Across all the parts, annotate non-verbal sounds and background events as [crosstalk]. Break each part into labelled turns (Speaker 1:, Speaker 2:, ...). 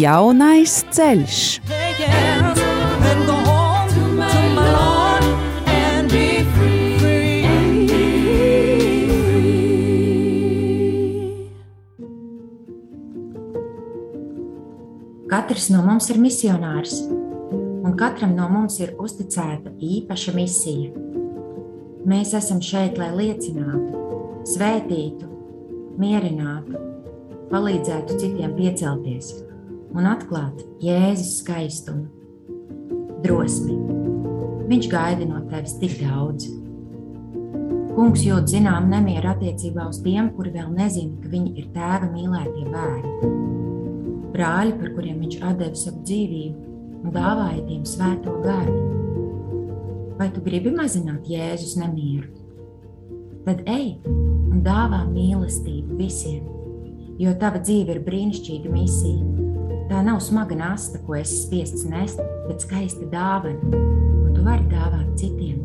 Speaker 1: Jaunais ceļš.
Speaker 2: Katrs no mums ir misionārs, un katram no mums ir uzticēta īpaša misija. Mēs esam šeit, lai liecinātu, svētītu, mierinātu, palīdzētu citiem piecelties un atklāt Jēzus skaistumu, drosmi. Viņš gaida no tevis tik daudz. Kungs jūt zinām nemieru attiecībā uz tiem, kuri vēl nezina, ka viņi ir tēva mīlētie bērni brāļi, par kuriem viņš deva savu dzīvību un dāvāja tiem svēto garu. Vai tu gribi mazināt Jēzus nemieru? Tad ej un dāvā mīlestību visiem, jo tava dzīve ir brīnišķīga misija. Tā nav smaga nasta, ko esi spiests nest, bet skaista dāvana, ko tu vari dāvāt citiem.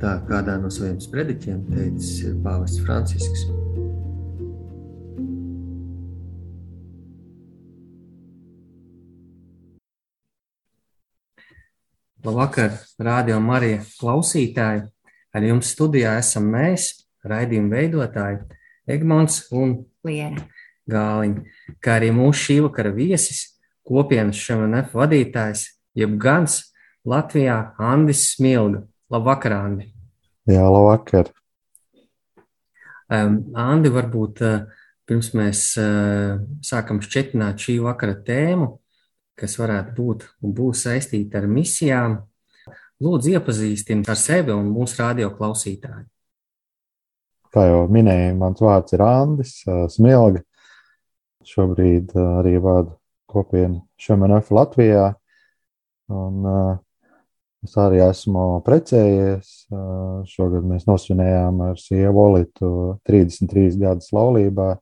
Speaker 3: Tā kādā no saviem sprediķiem teicis Pāvests Francisks. Labvakar, Rādio Marija klausītāji! Ar jums studijā esam mēs, raidījuma veidotāji Egmons un
Speaker 2: Liena.
Speaker 3: Gāliņa, kā arī mūsu šī vakara viesis, kopienas šemanef vadītājs, jeb gans Latvijā Andis Smilga. Labvakar, Andi!
Speaker 4: Jā, labvakar!
Speaker 3: Um, Andi, varbūt uh, pirms mēs uh, sākam šķetināt šī vakara tēmu, kas varētu būt un būs saistīta ar misijām. Lūdzu, iepazīstiniet ar sevi un mūsu radio klausītāju.
Speaker 4: Kā jau minēju, mans vārds ir Andris Smilga. Šobrīd arī vadu kopienu Šemenef Latvijā. Un, es arī esmu precējies. Šogad mēs nosvinējām ar sievu Olitu 33 gadus laulībā.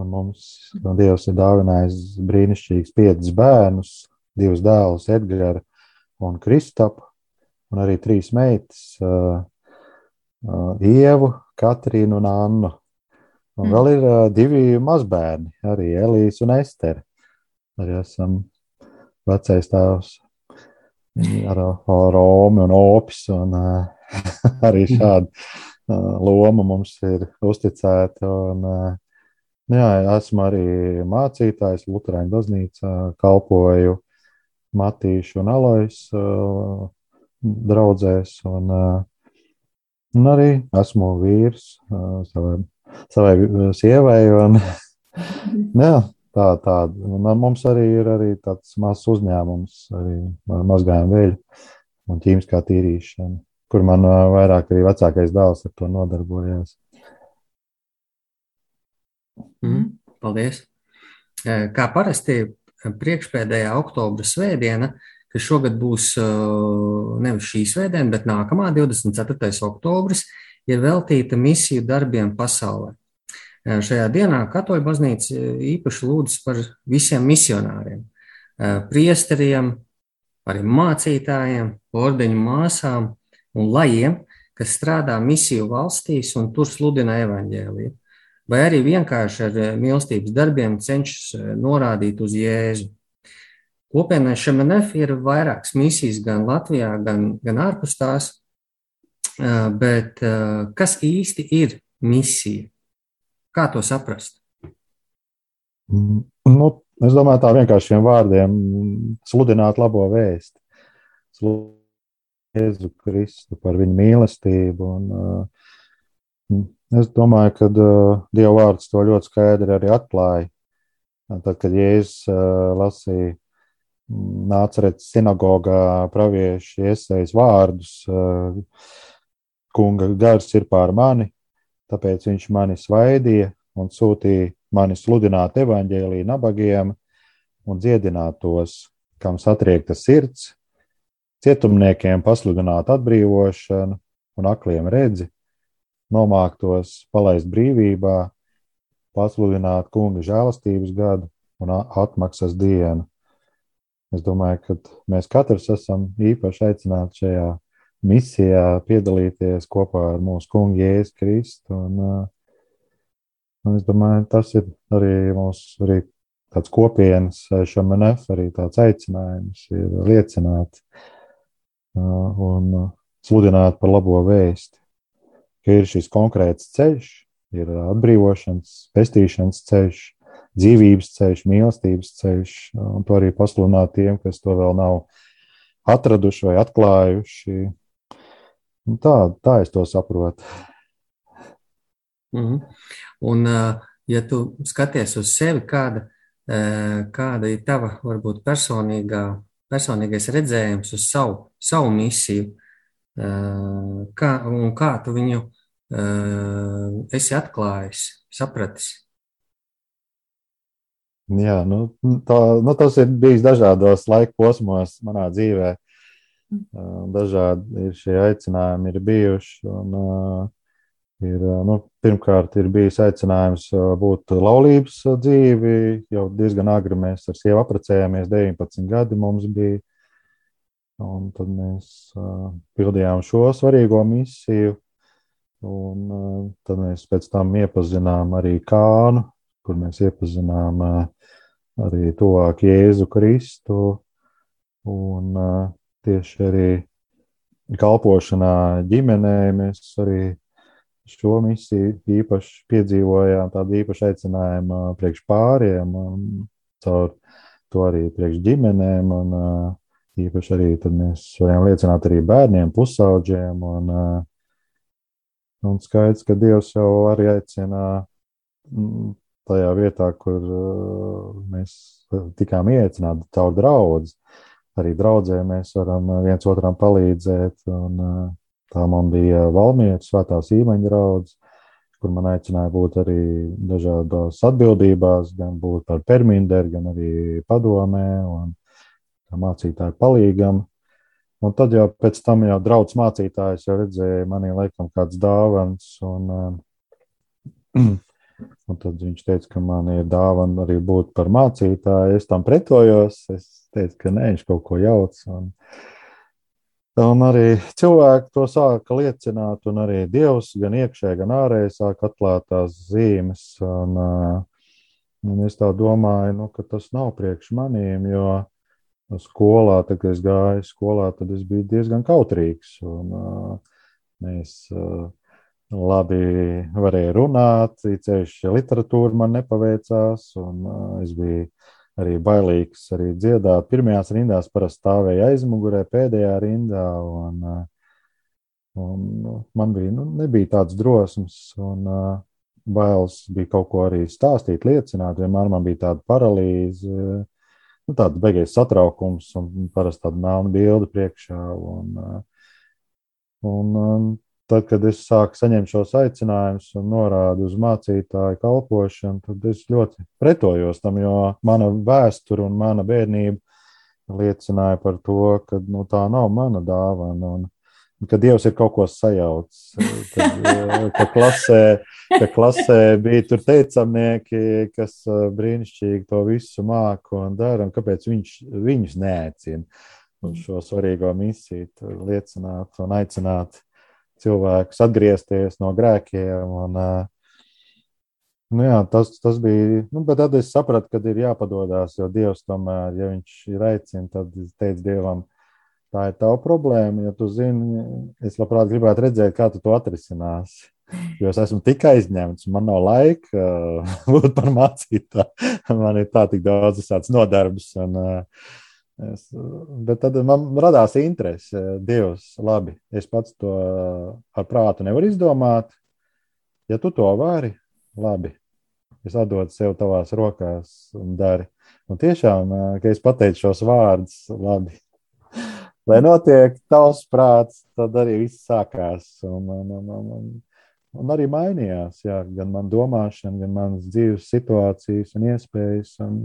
Speaker 4: Un mums Dievs ir dāvinājis brīnišķīgus piecus bērnus, divus dēlus, Edgars un Kristapu, un arī trīs meitas, uh, uh, Ievu, Katrīnu un Annu. Un mm. vēl ir uh, divi mazbērni, arī Elīze un Estere. Arī esam vecais tēvs ar Romu un Opis, un uh, [laughs] arī šāda uh, loma mums ir uzticēta. Un, uh, jā, esmu arī mācītājs Lutāņu baznīcā, kalpoju Matīšu un Alojas uh, draudzēs, un, uh, un arī esmu vīrs uh, savai, savai sievai. Un, jā, tā, tā. Un mums arī ir arī tāds mazs uzņēmums, arī mazgājuma veļa un ķīmiskā tīrīšana, kur man vairāk arī vecākais dēls ar to nodarbojās.
Speaker 3: Mm, paldies! Kā parasti priekšpēdējā oktobra svētdiena, kas šogad būs nevis šī svētdiena, bet nākamā, 24. oktobris, ir veltīta misiju darbiem pasaulē. Šajā dienā Katoļu baznīca īpaši lūdz par visiem misionāriem, priesteriem, arī mācītājiem, ordeņu māsām un lajiem, kas strādā misiju valstīs un tur sludina evaņģēliju vai arī vienkārši ar eh, mīlestības darbiem cenšas eh, norādīt uz Jēzu. Kopienai Šemenef ir vairākas misijas gan Latvijā, gan, gan ārpus tās, eh, bet kas īsti ir misija? Kā to saprast?
Speaker 4: Mm, nu, es domāju, tā vienkāršiem vārdiem sludināt labo vēstu. Sludināt Jēzu Kristu par viņu mīlestību un uh, Es domāju, ka uh, Dieva vārds to ļoti skaidri arī atklāja. Tad, kad Jēzus uh, lasīja mm, nāca redzēt sinagogā praviešu iesaistīts vārdus, uh, kunga gars ir pār mani, tāpēc viņš mani svaidīja un sūtīja mani sludināt evaņģēlīju nabagiem, un dziedināt tos, kam satriekta sirds, cietumniekiem pasludināt atbrīvošanu un akliem redzi, nomāktos palaist brīvībā, pasludināt kunga žēlastības gadu un atmaksas dienu. Es domāju, ka mēs katrs esam īpaši aicināti šajā misijā piedalīties kopā ar mūsu kungu Jēzu Kristu. Un, un es domāju, tas ir arī mūsu arī tāds kopienas šamanef, arī tāds aicinājums ir liecināt un sludināt par labo vēsti, ka ir šis konkrēts ceļš, ir atbrīvošanas, pestīšanas ceļš, dzīvības ceļš, mīlestības ceļš, un to arī pasludināt tiem, kas to vēl nav atraduši vai atklājuši. Un tā, tā es to saprotu.
Speaker 3: Mm -hmm. Un, ja tu skaties uz sevi, kāda, kāda ir tava varbūt personīgā, personīgais redzējums uz savu, savu misiju, kā, un kā tu viņu esi atklājis, sapratis?
Speaker 4: Jā, nu, tā, nu, tas ir bijis dažādos laika posmos manā dzīvē. Dažādi ir šie aicinājumi, ir bijuši. Un, ir, nu, pirmkārt, ir bijis aicinājums būt laulības dzīvi. Jau diezgan agri mēs ar sievu apprecējāmies, 19 gadi mums bija. Un tad mēs uh, pildījām šo svarīgo misiju. Un, uh, tad mēs pēc tam iepazinām arī Kānu, kur mēs iepazinām arī tuvāk Jēzu Kristu. Un tieši arī kalpošanā ģimenē mēs arī šo misiju īpaši piedzīvojām, tādu īpašu aicinājumu priekš pāriem, caur to arī priekš ģimenēm. Un, īpaši arī mēs varam liecināt arī bērniem, pusauģiem. Un, un skaidrs, ka Dievs jau arī aicina tajā vietā, kur uh, mēs tikām ieaicināti caur draugu. Arī draudzē mēs varam viens otram palīdzēt. Un, uh, tā man bija Valmietas svētās īmaņa draugs, kur man aicināja būt arī dažādās atbildībās, gan būt par perminderu, gan arī padomē un mācītāju palīgam. Un tad jau pēc tam jau draugs mācītājs jau redzēja manī laikam kāds dāvans. Un, uh, Un tad viņš teica, ka man ir dāvana arī būt par mācītāju. Es tam pretojos. Es teicu, ka nē, viņš kaut ko jauc. Un, un arī cilvēki to sāka liecināt, un arī Dievs gan iekšēji, gan ārēji sāk atklāt tās zīmes. Un, un es tā domāju, nu, ka tas nav priekš manīm, jo skolā, tad, kad es gāju skolā, tad es biju diezgan kautrīgs. Un, mēs, labi varēja runāt, ceļš literatūra man nepaveicās, un es biju arī bailīgs arī dziedāt. Pirmajās rindās parasti stāvēja aizmugurē, pēdējā rindā, un, un nu, man bija, nu, nebija tāds drosms, un bailes bija kaut ko arī stāstīt, liecināt, vienmēr man bija tāda paralīze, nu, tāds beigais satraukums, un parasti tāda melna bilde priekšā, un, un tad, kad es sāku saņemt šos aicinājumus un norādu uz mācītāju kalpošanu, tad es ļoti pretojos tam, jo mana vēsture un mana bērnība liecināja par to, ka nu, tā nav mana dāvana. Un, ka Dievs ir kaut ko sajaucis. Kad, ka, klasē, ka klasē bija tur teicamnieki, kas brīnišķīgi to visu māca un dara, un kāpēc viņš, viņus neaicina uz šo svarīgo misiju, liecināt un aicināt cilvēkus atgriezties no grēkiem. Un, nu jā, tas, tas bija. Nu, bet tad es sapratu, ka ir jāpadodas, jo Dievs tomēr, ja viņš ir aicināts, tad es teicu Dievam, tā ir tava problēma. Ja tu zini, es labprāt gribētu redzēt, kā tu to atrisināsi. Jo es esmu tik aizņemts, man nav laika [laughs] būt par mācītāju. Man ir tā tik daudz visādas nodarbes. Un, uh, Es, bet tad man radās interese, Dievs, labi, es pats to ar prātu nevaru izdomāt. Ja tu to vari, labi, es atdodu sev tavās rokās un dari. Un tiešām, ka es pateicu šos vārdus, labi, [laughs] lai notiek tavs prāts, tad arī viss sākās. Un, un, un, un, un arī mainījās, jā, gan man domāšana, gan manas dzīves situācijas un iespējas. Un,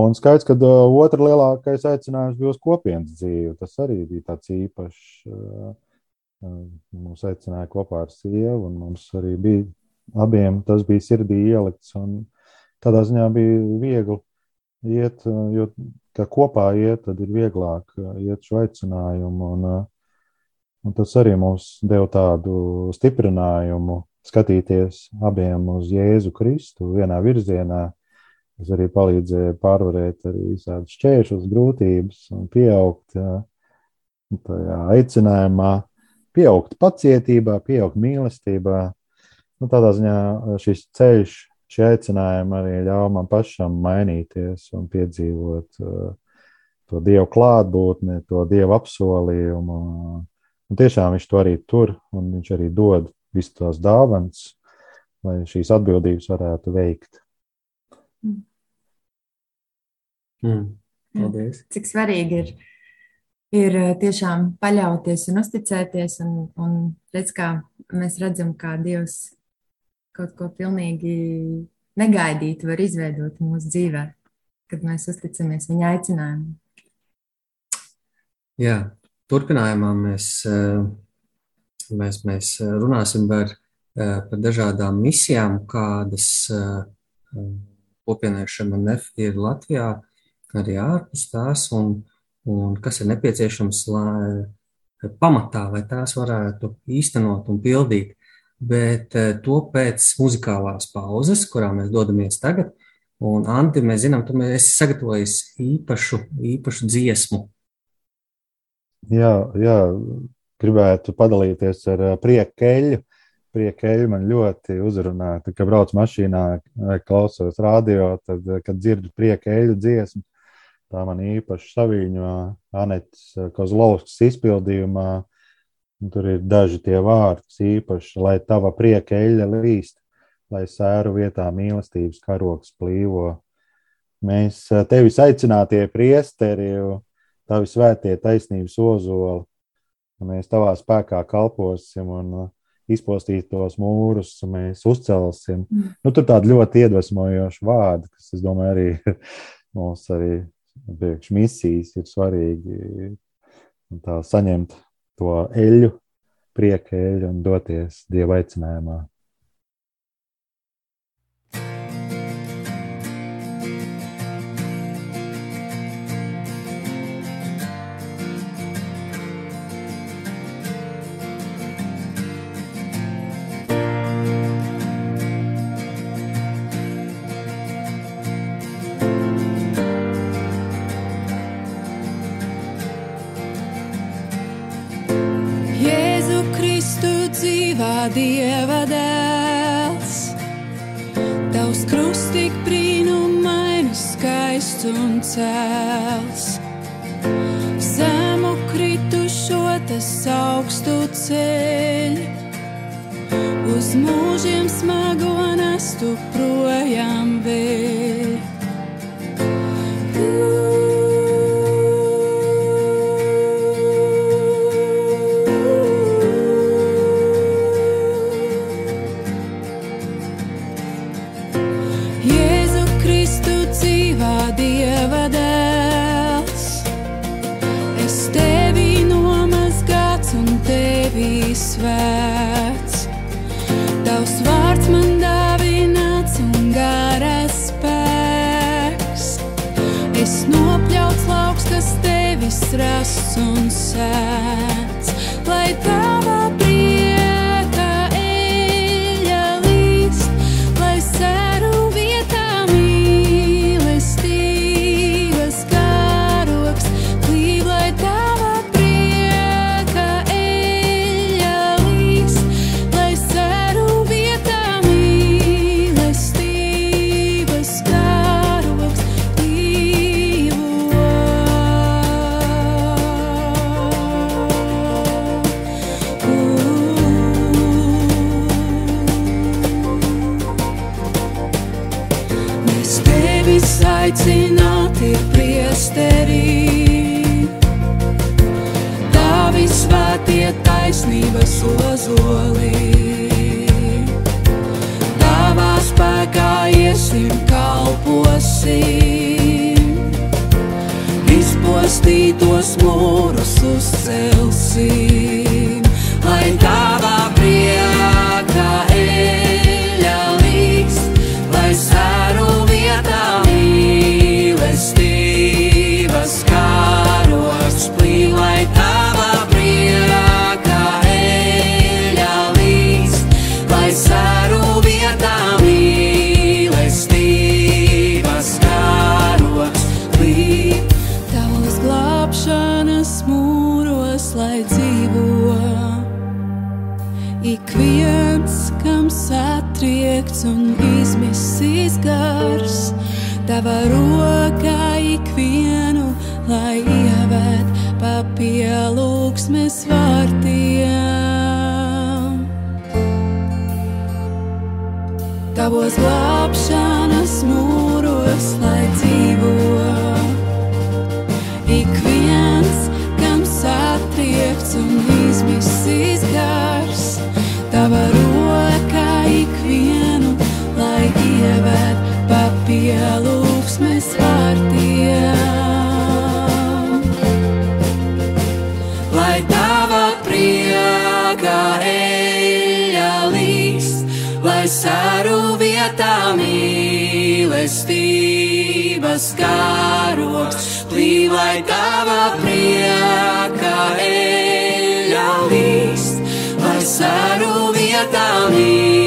Speaker 4: Un skaidrs, ka uh, otra lielākais aicinājums bija uz kopienas dzīvi. Tas arī bija tāds īpašs. Uh, uh, mums aicināja kopā ar sievu, un mums arī bija abiem tas bija sirdī ielikts. Tādā ziņā bija viegli iet, jo kā kopā iet, tad ir vieglāk iet šo aicinājumu. Un, un tas arī mums deva tādu stiprinājumu skatīties abiem uz Jēzu Kristu vienā virzienā Tas arī palīdzēja pārvarēt arī visādas šķēršļus, grūtības un pieaugt jā, tajā aicinājumā, pieaugt pacietībā, pieaugt mīlestībā. Nu, tādā ziņā šis ceļš, šie aicinājumi arī ļauj man pašam mainīties un piedzīvot to Dievu klātbūtni, to Dievu apsolījumu. Un tiešām viņš to arī tur, un viņš arī dod visu tās dāvanas, lai šīs atbildības varētu veikt.
Speaker 3: Mm. Mm, paldies.
Speaker 2: Cik svarīgi ir, ir eh, tiešām paļauties un uzticēties, un, un redz, kā mēs redzam, kā Dievs kaut ko pilnīgi negaidīt var izveidot mūsu dzīvē, kad mēs uzticamies viņa aicinājumam.
Speaker 3: Jā, turpinājumā mēs, eh, mēs, mēs runāsim par, eh, par dažādām misijām, kādas kopienai šeit ir Latvijā arī ārpus tās, un, un kas ir nepieciešams, lai pamatā, lai tās varētu īstenot un pildīt. Bet eh, to pēc muzikālās pauzes, kurā mēs dodamies tagad. Un, Anti, mēs zinām, tu esi sagatavojis īpašu, īpašu dziesmu.
Speaker 4: Jā, jā, gribētu padalīties ar eh, prieku eļļu. Prieku eļļu man ļoti uzrunā. Kad braucu mašīnā, klausos radio, tad, kad dzirdu prieku eļļu dziesmu, Tā man īpaši saviņo Anetes Kozlovskas izpildījumā. Tur ir daži tie vārdi, īpaši, lai tava prieka eļļa līst, lai sēru vietā mīlestības karoks plīvo. Mēs tevis aicinātie priesteri, tavi svētie taisnības ozoli, mēs tavā spēkā kalposim un izpostīt tos mūrus, mēs uzcelsim. Mm. Nu, tur tādi ļoti iedvesmojoši vārdi, kas, es domāju, arī [laughs] mums arī priekš misijas ir svarīgi tā, saņemt to eļu, prieka eļu un doties dieva aicinājumā.
Speaker 1: Skaists vārtiem. Tavos glābšanas mūros, lai dzīvo ik viens, kam satriekts un izmisīs mīlestības kāroks, plī, lai tava priekā eļļa līst, lai saru vietā mīlestības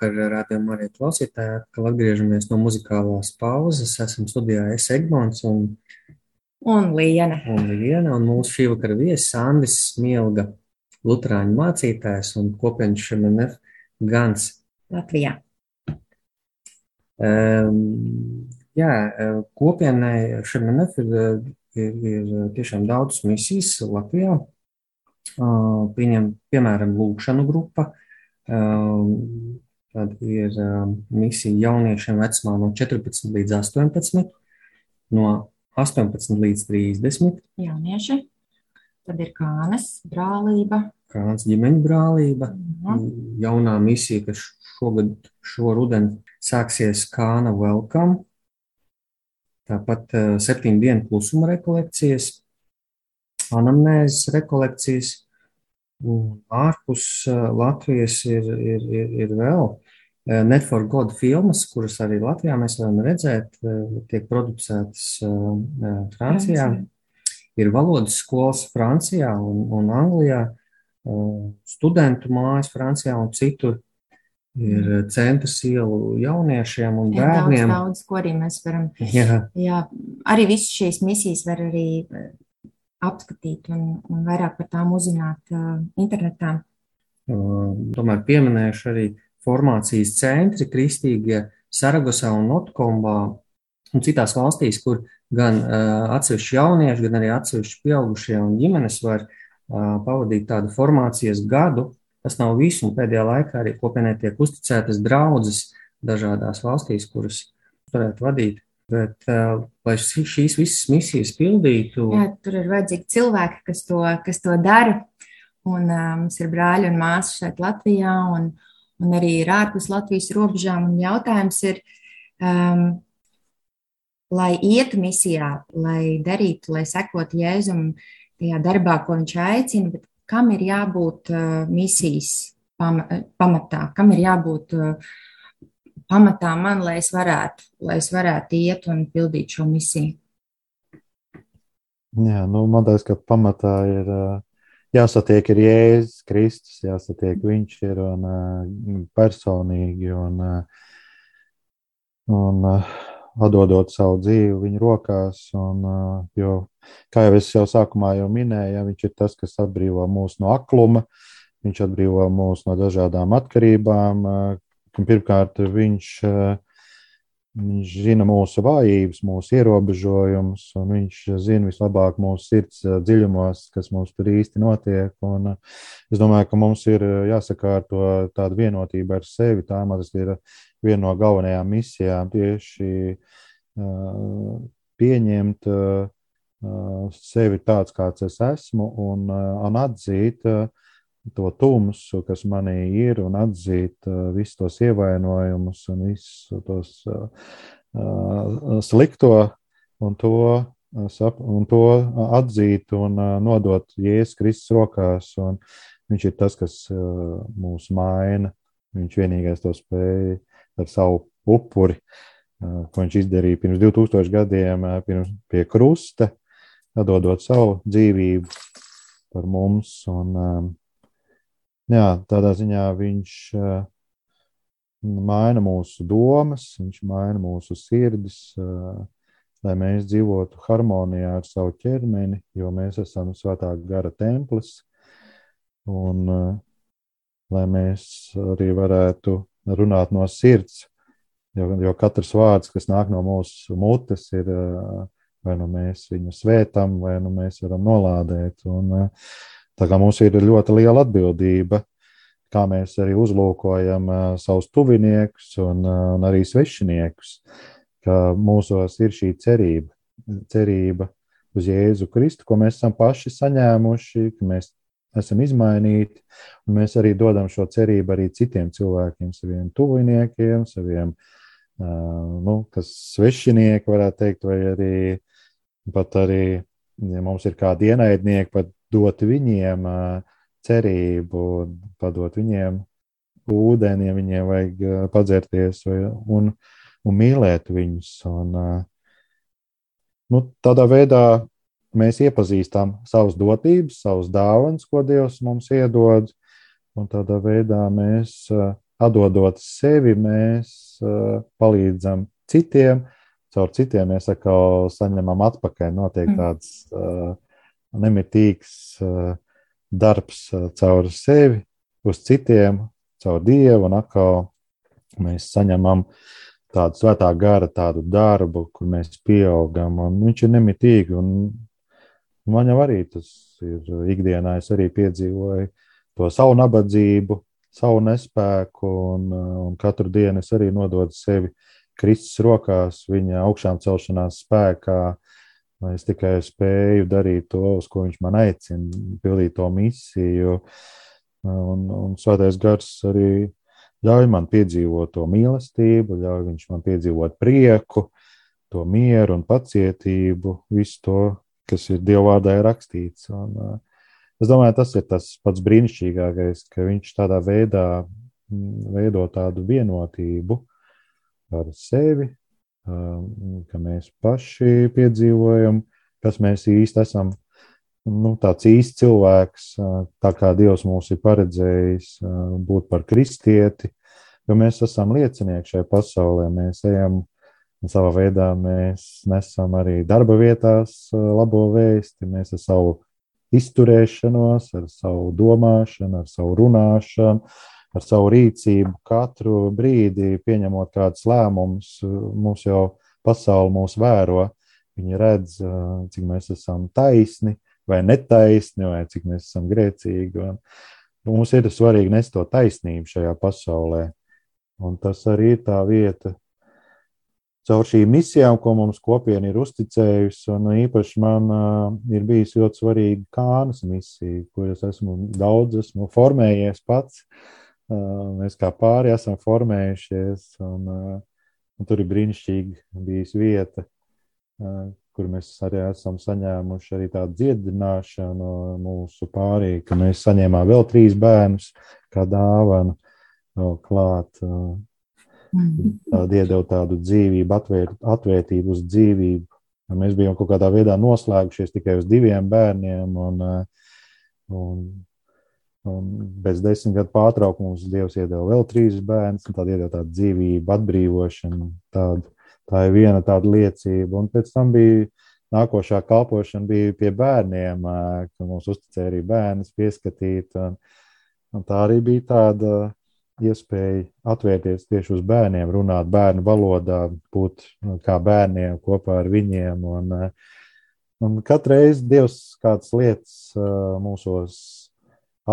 Speaker 3: Vakar rādījām arī klausītāji, atkal atgriežamies no muzikālās pauzes. Esam studijā Es Egmons un,
Speaker 2: Un Liena.
Speaker 3: un Viena, un mūsu šī vakara viesis Andis Smilga, luterāņu mācītājs un kopienas šemenef Gans.
Speaker 2: Latvijā.
Speaker 3: Um, jā, kopienai šemenef ir, ir, ir tiešām daudz misijas Latvijā. Uh, Pieņem, piemēram, lūkšanu grupa, Tad ir um, misija jauniešiem vecumā no 14 līdz 18, no 18 līdz 30,
Speaker 2: Jaunieši. Tad ir kānas, brālība.
Speaker 3: kāds ģimeņu brālība.
Speaker 2: Mhm.
Speaker 3: Jaunā misija, kas šogad, šo rudeni sāksies Kāna Welcome. Tāpat uh, septiņu dienu klusuma rekolekcijas, anamnēzes rekolekcijas. Un ārpus uh, Latvijas ir, ir, ir, ir vēl uh, Net for God filmas, kuras arī Latvijā mēs varam redzēt, uh, tiek producētas Francijā. Ir valodas skolas Francijā un, un Anglijā, studentu mājas Francijā un citur. Ir centra ielu jauniešiem un
Speaker 2: Jā, daudz,
Speaker 3: bērniem.
Speaker 2: daudz, ko arī mēs varam.
Speaker 3: Jā,
Speaker 2: Jā, arī visas šīs misijas var arī eh, apskatīt un, un vairāk par tām uzzināt uh, internetā.
Speaker 3: Uh, Tomēr pieminēšu arī formācijas centri Kristīgie Saragosā un Notkombā un citās valstīs, kur gan uh, atsevišķi jaunieši, gan arī atsevišķi pieaugušie un ģimenes var pavadīt tādu formācijas gadu. Tas nav viss, un pēdējā laikā arī kopienai tiek uzticētas draudzes dažādās valstīs, kuras varētu vadīt. Bet, uh, lai šī- šīs visas misijas pildītu,
Speaker 2: Jā, tur ir vajadzīgi cilvēki, kas to, kas to dara. Un, uh, mums ir brāļi un māsas šeit Latvijā, un, un arī ir ārpus Latvijas robežām. Jautājums ir, um, lai ietu misijā, lai darītu, lai sekotu Jēzum tajā darbā, ko viņš aicina, bet kam ir jābūt uh, misijas pama, pamatā, kam ir jābūt uh, pamatā man, lai es varētu, lai es varētu iet un pildīt šo misiju.
Speaker 4: Jā, nu, man liekas, ka pamatā ir jāsatiek ar Jēzus Kristus, jāsatiek viņš ir un personīgi un, un atdodot savu dzīvi viņa rokās. Un, jo, kā jau es jau sākumā jau minēju, ja, viņš ir tas, kas atbrīvo mūs no akluma, viņš atbrīvo mūs no dažādām atkarībām. Pirmkārt, viņš Viņš zina mūsu vājības, mūsu ierobežojumus, un viņš zina vislabāk mūsu sirds dziļumos, kas mums tur īsti notiek. Un es domāju, ka mums ir jāsakārto tāda vienotība ar sevi. Tā mazliet ir viena no galvenajām misijām tieši pieņemt sevi tāds, kāds es esmu, un, un atzīt to tumsu, kas manī ir, un atzīt uh, visus tos ievainojumus un visus tos uh, slikto, un to, uh, un to atzīt un uh, nodot Jēzus Kristus rokās. Viņš ir tas, kas uh, mūs maina. Viņš vienīgais to spēja ar savu upuri, uh, ko viņš izdarīja pirms 2000 gadiem, uh, pirms pie krusta, atdodot savu dzīvību par mums. Un, um, jā, tādā ziņā viņš uh, maina mūsu domas, viņš maina mūsu sirdis, uh, lai mēs dzīvotu harmonijā ar savu ķermeni, jo mēs esam svētā gara templis. Un uh, lai mēs arī varētu runāt no sirds, jo, jo katrs vārds, kas nāk no mūsu mutes, ir vai nu mēs viņu svētam, vai nu mēs varam nolādēt. Un, uh, Tā kā mums ir ļoti liela atbildība, kā mēs arī uzlūkojam savus tuviniekus un, un arī svešiniekus, ka mūsos ir šī cerība, cerība uz Jēzu Kristu, ko mēs esam paši saņēmuši, ka mēs esam izmainīti, un mēs arī dodam šo cerību arī citiem cilvēkiem, saviem tuviniekiem, saviem, nu, kas svešinieki varētu teikt, vai arī pat arī, ja mums ir kādi ienaidnieki, pat dot viņiem cerību, padot viņiem ūdeni, ja viņiem vajag padzerties vai, un, un mīlēt viņus. Un, nu, tādā veidā mēs iepazīstam savas dotības, savas dāvanas, ko Dievs mums iedod, un tādā veidā mēs, atdodot sevi, mēs palīdzam citiem, caur citiem mēs atkal saņemam atpakaļ. Notiek mm. tāds uh, nemitīgs uh, darbs uh, caur sevi, uz citiem, caur Dievu, un atkal mēs saņemam tādu svētā gara, tādu darbu, kur mēs pieaugam, un viņš ir nemitīgi. Un man jau arī tas ir ikdienā, es arī piedzīvoju to savu nabadzību, savu nespēku, un, un katru dienu es arī nododu sevi Kristus rokās, viņa augšām celšanās spēkā, uh, Vai es tikai spēju darīt to, uz ko viņš man aicina, pildīt to misiju. Un, un svētais gars arī ļauj man piedzīvot to mīlestību, ļauj viņš man piedzīvot prieku, to mieru un pacietību, visu to, kas ir Dieva vārdā ir rakstīts. Un, es domāju, tas ir tas pats brīnišķīgākais, ka viņš tādā veidā veido tādu vienotību ar sevi, ka mēs paši piedzīvojam, kas mēs īsti esam. Nu, tāds īsts cilvēks, tā kā Dievs mūs ir paredzējis būt par kristieti, jo mēs esam liecinieki šajā pasaulē. Mēs ejam savā veidā, mēs nesam arī darba vietās labo vēsti, mēs ar savu izturēšanos, ar savu domāšanu, ar savu runāšanu, ar savu rīcību, katru brīdi pieņemot kādus lēmumus, mums jau pasauli mūs vēro. Viņi redz, cik mēs esam taisni vai netaisni, vai cik mēs esam grēcīgi. Un mums ir svarīgi nest to taisnību šajā pasaulē. Un tas arī ir tā vieta, caur šīm misijām, ko mums kopiena ir uzticējusi. Un īpaši man uh, ir bijis ļoti svarīga kānas misija, kur es esmu daudz esmu formējies pats. Uh, Mēs kā pāri esam formējušies, un, un tur ir brīnišķīgi bijusi vieta, kur mēs arī esam saņēmuši arī tādu dziedināšanu mūsu pārī, ka mēs saņēmām vēl trīs bērnus kā dāvanu klāt. Tāda iedeva tādu dzīvību, atvērt, atvērtību uz dzīvību. Mēs bijām kaut kādā veidā noslēgušies tikai uz diviem bērniem, un, un bez desmit gadu pārtraukuma mums Dievs iedeva vēl trīs bērnus, un tāda iedeva tādu dzīvību, atbrīvošanu. Tādu, tā ir viena tāda liecība. Un pēc tam bija nākošā kalpošana bija pie bērniem, ka mums uzticēja arī bērnus pieskatīt. Un, un tā arī bija tāda iespēja atvērties tieši uz bērniem, runāt bērnu valodā, būt nu, kā bērniem kopā ar viņiem. Un, un katru reizi Dievs kādas lietas mūsos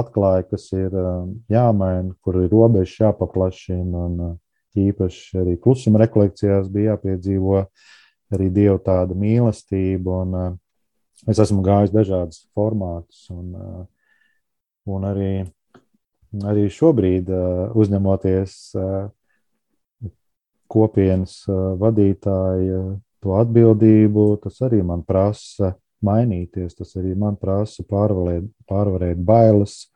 Speaker 4: atklāja, kas ir eh, jāmaina, kur ir robežas jāpaplašina. Un, īpaši arī klusuma rekolekcijās bija jāpiedzīvo arī Dieva tāda mīlestība. Un, es esmu gājis dažādas formātus un, un arī arī šobrīd uzņemoties kopienas vadītāja to atbildību, tas arī man prasa mainīties. Tas arī man prasa pārvarēt, pārvarēt bailes,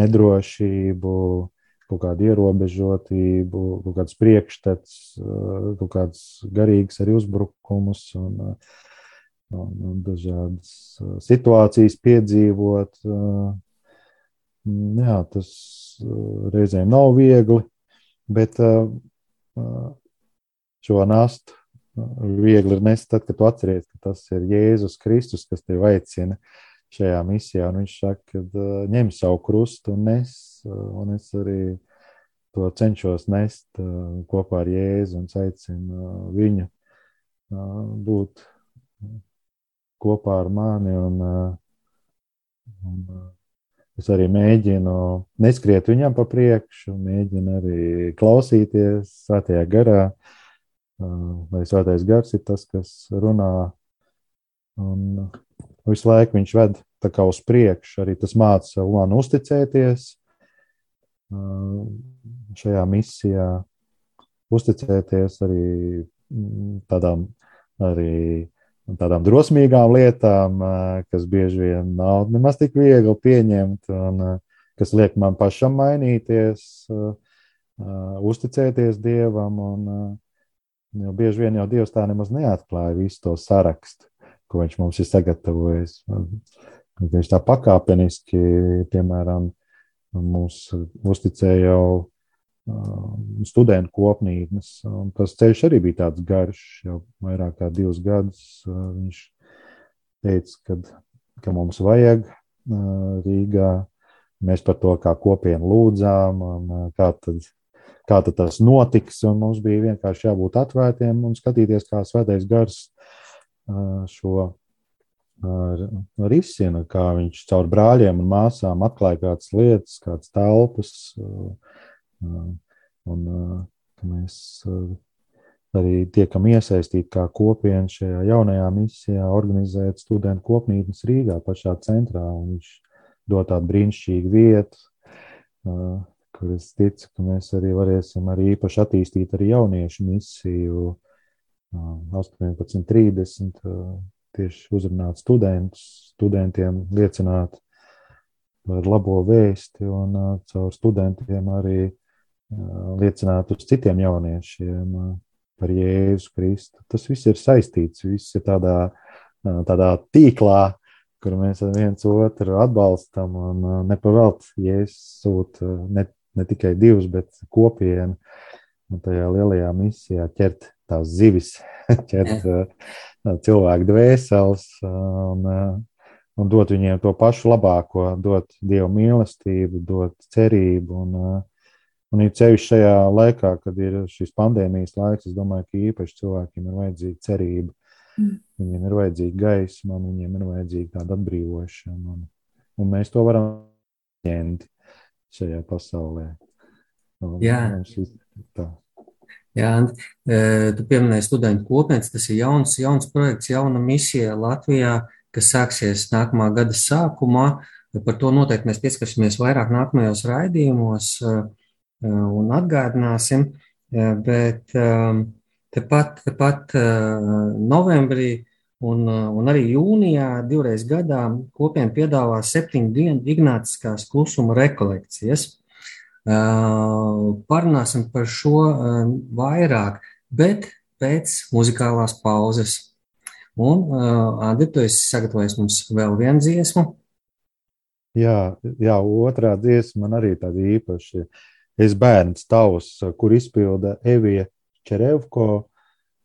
Speaker 4: nedrošību, kaut kādu ierobežotību, kaut kādas priekšstats, kaut kādas garīgas arī uzbrukumus un, un, un dažādas situācijas piedzīvot. Jā, tas reizēm nav viegli, bet šo nastu viegli ir nest tad, kad tu atceries, ka tas ir Jēzus Kristus, kas tevi aicina šajā misijā. Un viņš saka, ka ņem savu krustu un nes, un es arī to cenšos nest kopā ar Jēzu un aicinu viņu būt kopā ar mani un, un Es arī mēģinu neskriet viņam pa priekšu, mēģinu arī klausīties svētajā garā, lai svētais gars ir tas, kas runā. Un visu laiku viņš ved tā kā uz priekšu, arī tas māca man uzticēties šajā misijā, uzticēties arī tādām arī tādām drosmīgām lietām, kas bieži vien nav nemaz tik viegli pieņemt, un kas liek man pašam mainīties, uzticēties Dievam. Un, jo bieži vien jau Dievs tā nemaz neatklāja visu to sarakstu, ko Viņš mums ir sagatavojis. Viņš tā pakāpeniski, piemēram, mums uzticēja jau Um, studentu kopnītnes. Tas ceļš arī bija tāds garš, jau vairāk kā divus gadus. Uh, viņš teica, kad, ka mums vajag uh, Rīgā. Mēs par to kā kopienu lūdzām, un uh, kā tad, kā tas notiks. Mums bija vienkārši jābūt atvērtiem un skatīties, kā svētais gars šo risina, kā viņš caur brāļiem un māsām atklāja kādas lietas, kādas telpas. Un ka mēs arī tiekam iesaistīti kā kopiena šajā jaunajā misijā, organizēt studentu kopnītnes Rīgā, pašā centrā. Viņš dod tādu brīnišķīgu vietu, kur es ticu, ka mēs arī varēsim arī īpaši attīstīt arī jauniešu misiju 18.30. Tieši uzrunāt studentus, studentiem liecināt par labo vēsti un caur studentiem arī liecināt uz citiem jauniešiem par Jēzu Kristu. Tas viss ir saistīts, viss ir tādā, tādā tīklā, kur mēs viens otru atbalstam un nepavelt Jēzus sūta ne, ne tikai divus, bet kopienu. Un tajā lielajā misijā ķert tās zivis, [laughs] ķert cilvēku dvēseles un, un dot viņiem to pašu labāko, dot dievu mīlestību, dot cerību un uh, Un ir ceļš šajā laikā, kad ir šis pandēmijas laiks, es domāju, ka īpaši cilvēkiem ir vajadzīga cerība. Mm. Viņiem ir vajadzīga gaisma, viņiem ir vajadzīga tāda atbrīvošana. Un, un mēs to varam ņemt šajā pasaulē. Un,
Speaker 3: Jā.
Speaker 4: Tā.
Speaker 3: Jā, Andi, tu pieminēji studentu kopienas. Tas ir jauns, jauns projekts, jauna misija Latvijā, kas sāksies nākamā gada sākumā. Par to noteikti mēs pieskarsimies vairāk nākamajos raidījumos. Uh, Eh, un atgādināsim, bet tepat, tepat novembrī Un, uh, un arī jūnijā divreiz gadā kopiena piedāvā septiņu dienu Ignāciskās klusuma rekolekcijas. Uh, Parunāsim par šo uh, vairāk, bet pēc muzikālās pauzes. Un, Andi, tu esi sagatavojis mums vēl vienu dziesmu.
Speaker 1: Jā, jā, otrā dziesma man arī tāda īpaša. Es bērns tavs, kur izpilda Evija Čerevko.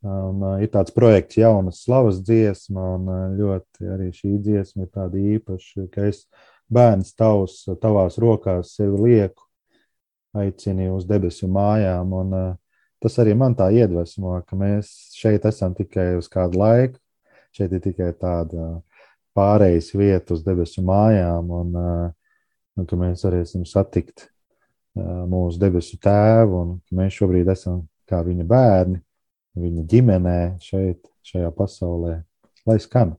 Speaker 1: Un, uh, ir tāds projekts, jaunas slavas dziesma, un uh, ļoti arī šī dziesma ir tāda īpaša, ka es bērns tavs, tavās rokās sevi lieku, aicini uz debesu mājām. Un, uh, tas arī man tā iedvesmo, ka mēs šeit esam tikai uz kādu laiku, šeit ir tikai tāda pārejas vieta uz debesu mājām, un, un ka mēs varēsim satikt mūsu debesu tēvu, un ka mēs šobrīd esam kā viņa bērni, viņa ģimenē šeit, šajā pasaulē, lai skan.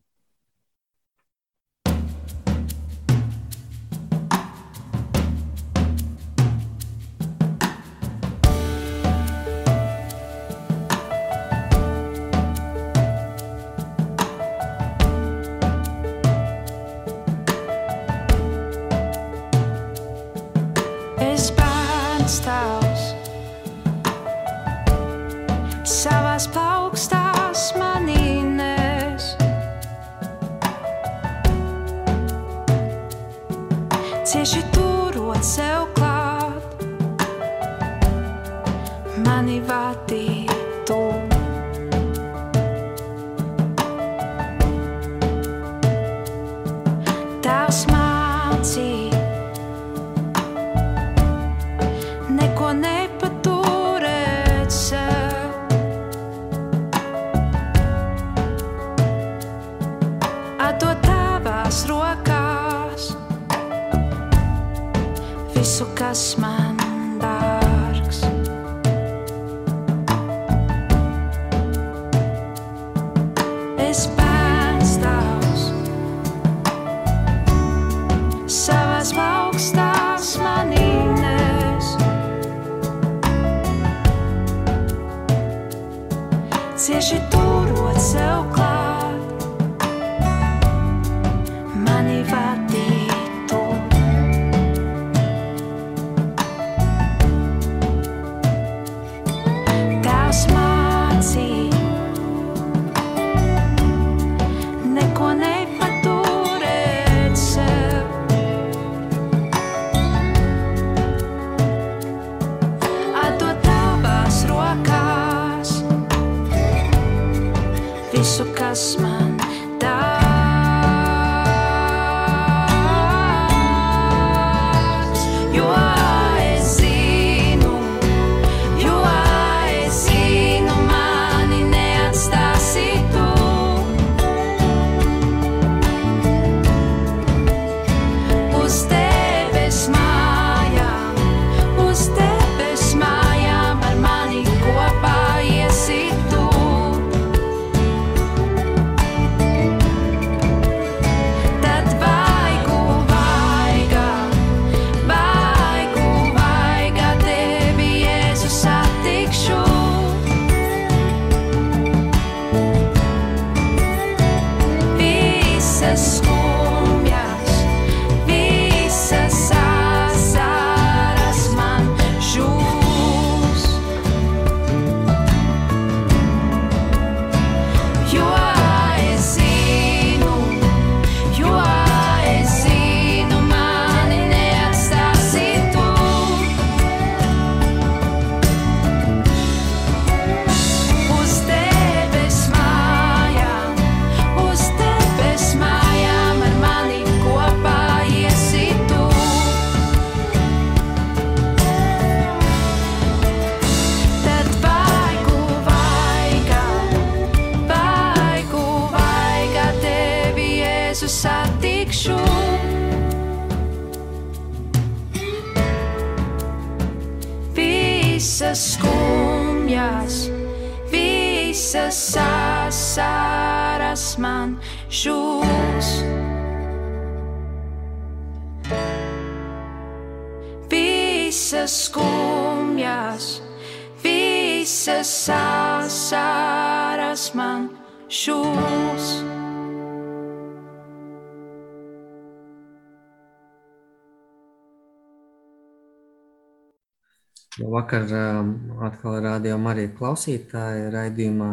Speaker 3: Vakar um, atkal rādījām arī klausītāju raidījumā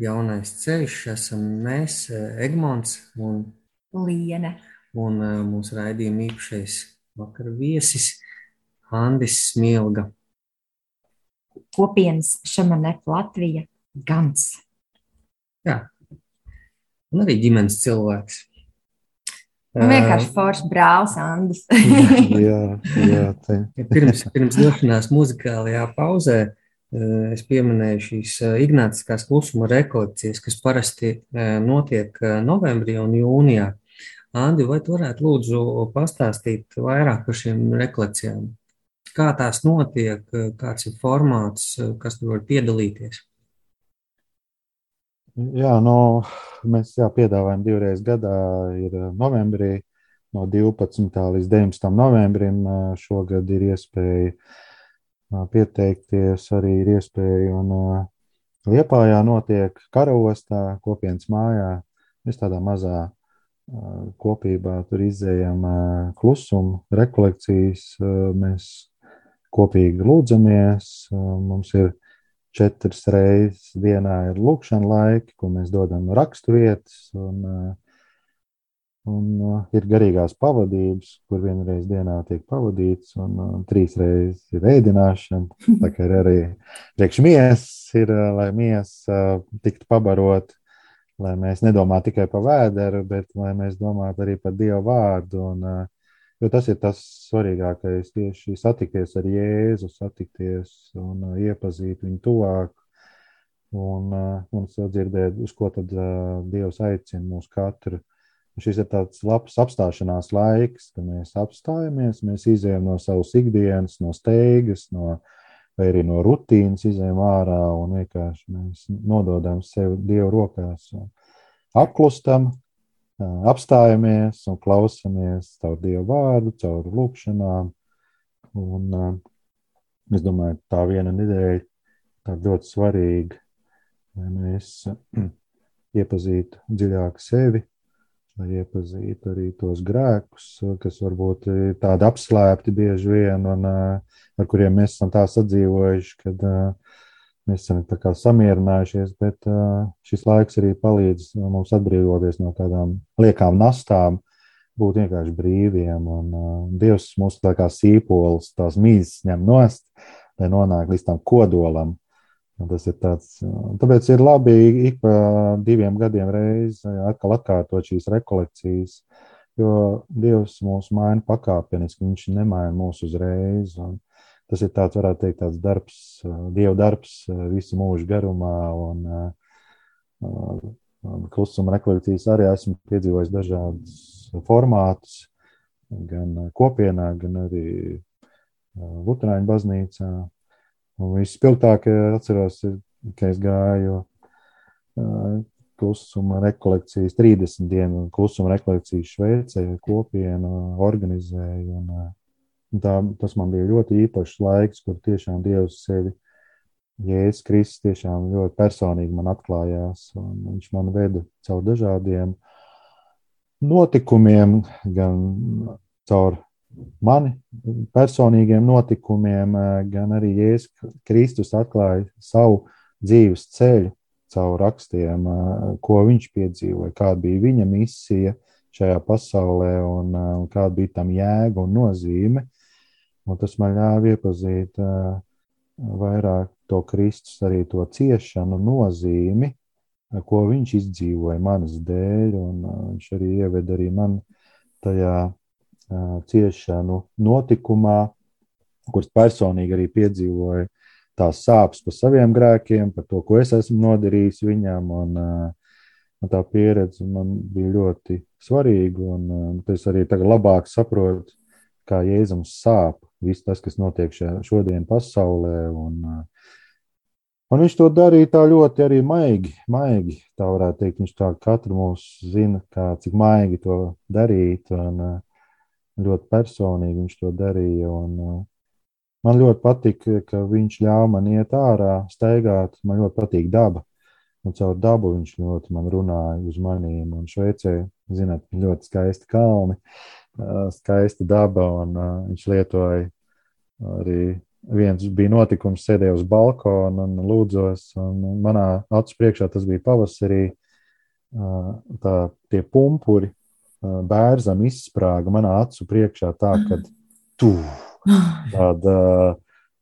Speaker 3: Jaunais ceļš. Esam mēs, Egmonts un
Speaker 2: Liene.
Speaker 3: Un uh, mūsu raidījuma īpašais vakar viesis Andis Smilga.
Speaker 2: Kopienas Šamanef Latvija Gans.
Speaker 3: Jā. Un arī ģimenes cilvēks.
Speaker 2: Un vienkārši foršs brālis Andis. [laughs]
Speaker 4: jā, jā, te.
Speaker 3: pirms, pirms došanās muzikālajā pauzē es pieminēju šīs Ignāciskās klusuma rekolekcijas, kas parasti notiek novembrī un jūnijā. Andi, vai tu varētu lūdzu pastāstīt vairāk par šīm rekolekcijām? Kā tās notiek, kāds ir formāts, kas tur var piedalīties?
Speaker 4: Jā, no, mēs jā, piedāvājam divreiz gadā, ir novembrī, no 12. līdz 19. novembrim. Šogad ir iespēja pieteikties, arī ir iespēja. Un Liepājā notiek karostā, kopienas mājā. Mēs tādā mazā kopībā tur izējām klusumu, rekolekcijas. Mēs kopīgi lūdzamies. Mums ir četras reizes dienā ir lūkšana laiki, ko mēs dodam rakstu vietas. Un, un ir garīgās pavadības, kur vienreiz dienā tiek pavadīts, un, un trīs reizes ir ēdināšana. [laughs] Tā kā ir arī priekšmies, ir, lai miesa tiktu pabarot lai mēs nedomātu tikai par vēderu, bet lai mēs domātu arī par Dieva vārdu. Un, jo tas ir tas svarīgākais, tieši satikties ar Jēzu, satikties un iepazīt viņu tuvāk. Un, un dzirdēt, uz ko tad uh, Dievs aicina mūs katru. Un šis ir tāds labs apstāšanās laiks, kad mēs apstājamies, mēs izējām no savas ikdienas, no steigas, no, vai arī no rutīnas izējām ārā un vienkārši mēs nododam sevi Dievu rokās. Apklustam, apstājamies un klausamies caur Dievu vārdu, caur lūkšanām. Un, es domāju, tā viena nedēļa tā ļoti svarīga, lai mēs [clears throat] iepazītu dziļāk sevi, lai iepazītu arī tos grēkus, kas varbūt ir tādi apslēpti bieži vien, un ar kuriem mēs esam tā sadzīvojuši, kad mēs esam samierinājušies, bet šis laiks arī palīdz mums atbrīvoties no tādām liekām nastām, būt vienkārši brīviem, un Dievs mūs tā kā sīpols, tās mīzes ņem nost, lai nonāk līdz tam kodolam, Tas ir tāds, tāpēc ir labi ik pa diviem gadiem reizē atkal atkārtot šīs rekolekcijas, jo Dievs mūs maina pakāpeniski, Viņš nemaina mūs uzreiz. Tas ir tāds, varētu teikt, tāds darbs, Dieva darbs visu mūžu garumā. Un, klusuma rekolekcijas arī esmu piedzīvojis dažādus formātus, gan kopienā, gan arī Lutāņu baznīcā. Un vispilgtāk atceros, ka es gāju klusuma rekolekcijas, 30 dienu klusuma rekolekcijas Šveicē, kopienu organizēju. Un, tā, tas man bija ļoti īpašs laiks, kur tiešām Dievs sevi, Jēzus Kristus, tiešām ļoti personīgi man atklājās. Viņš man veda caur dažādiem notikumiem, gan caur mani personīgiem notikumiem, gan arī Jēzus Kristus atklāja savu dzīves ceļu caur rakstiem, ko viņš piedzīvoja, kāda bija viņa misija šajā pasaulē un, un kāda bija tam jēga un nozīme. Un tas man ļāva iepazīt vairāk to Kristus, arī to ciešanu nozīmi, ko viņš izdzīvoja manas dēļ, un viņš arī ieveda arī man tajā ciešanu notikumā, kurš personīgi arī piedzīvoja tās sāpes par saviem grēkiem, par to, ko es esmu nodarījis viņam. Un, un tā pieredze man bija ļoti svarīga. Un, un es arī tagad labāk saprotu, kā Jēzums sāp viss tas, kas notiek šodien pasaulē. Un, un viņš to darīja tā ļoti arī maigi. maigi tā varētu teikt, viņš tā katru mūsu zina, kā, cik maigi to darīt. Un, ļoti personīgi viņš to darīja. Un, uh, man ļoti patīk, ka viņš ļāva man iet ārā, staigāt. Man ļoti patīk daba. Un caur dabu viņš ļoti man runāja uz maniem. Un Šveicē, zināt, ļoti skaisti kalni, skaista daba. Un viņš lietoja arī viens bija notikums, sēdēju uz balkona un lūdzos. Un manā acu priekšā tas bija pavasarī. Tā, tie pumpuri bērzam izsprāga manā acu priekšā tā, ka tu tāda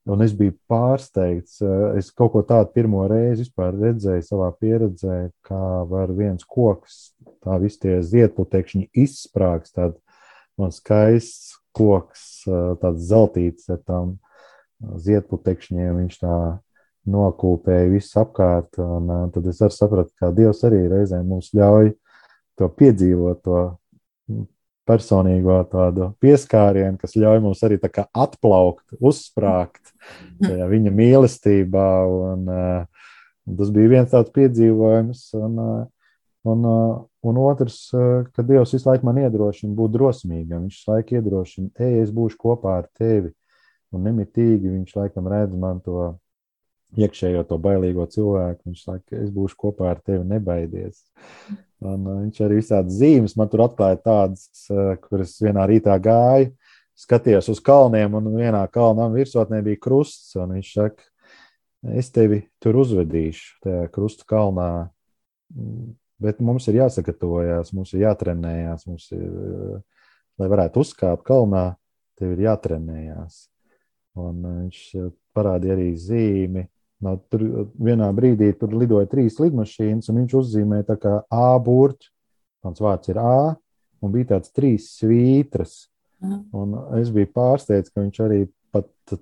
Speaker 4: Un es biju pārsteigts. Eh, es kaut ko tādu pirmo reizi redzēju savā pieredzē, kā var viens koks, tā visi tie ziedputekšņi izsprāgst. Tāds man skaists koks, eh, tāds zeltīts ar tām eh, ziedputekšņiem. Viņš tā nokūpēja visu apkārt. Un, tad es arī sapratu, ka Dievs arī reizēm mums ļauj to piedzīvot, to personīgo tādu pieskārienu, kas ļauj mums arī atplaukt, uzsprāgt viņa mīlestībā. Un, uh, tas bija viens tāds piedzīvojums. Un, un, un otrs, uh, ka Dievs visu laiku man iedrošina būt drosmīgam. Viņš visu laiku iedrošina, ej, es būšu kopā ar tevi. Un nemitīgi viņš laikam redz man to iekšējo to bailīgo cilvēku. Viņš saka, es būšu kopā ar tevi, nebaidies. Un uh, viņš arī visādi zīmes man tur atklāja tādas, uh, kuras vienā rītā gāja, skatījos uz kalniem, un vienā kalnā virsotnē bija krusts. Viņš saka, es tevi tur uzvedīšu, tajā krusta kalnā. Bet mums ir jāsagatavojas, mums ir jātrenējās, mums ir, uh, lai varētu uzkāpt kalnā, tev ir jātrenējās. Un viņš parādīja arī zīmi, No, tur vienā brīdī tur lidoja trīs lidmašīnas, un viņš uzzīmēja tā kā A burbuļs. Mans vārds ir A, un bija tāds trīs svītras. Un es biju pārsteigts, ka viņš arī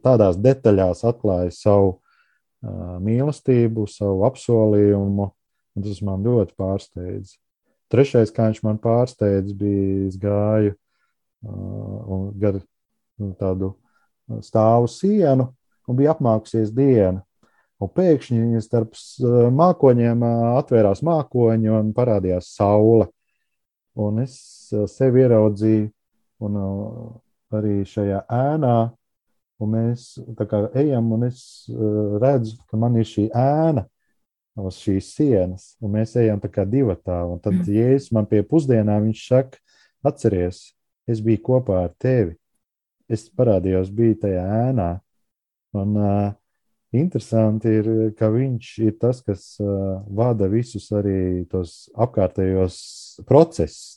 Speaker 4: tādās detaļās atklāja savu uh, mīlestību, savu apsolījumu. Tas man ļoti pārsteidz. Trešais, kā viņš man pārsteidz, bija gāju uh, gar nu, tādu stāvu sienu un bija apmākusies diena. Un pēkšņi starp mākoņiem atvērās mākoņi un parādījās saule. Un es sevi ieraudzīju, un arī šajā ēnā, un mēs ejam, un es redzu, ka man ir šī ēna uz šīs sienas, un mēs ejam tā kā divatā. Un tad, ja es man pie pusdienām, viņš saka, atceries, es biju kopā ar tevi. Es parādījos, biju tajā ēnā. Un, uh, Interesanti ir, ka viņš ir tas, kas uh, vada visus arī tos apkārtējos procesus.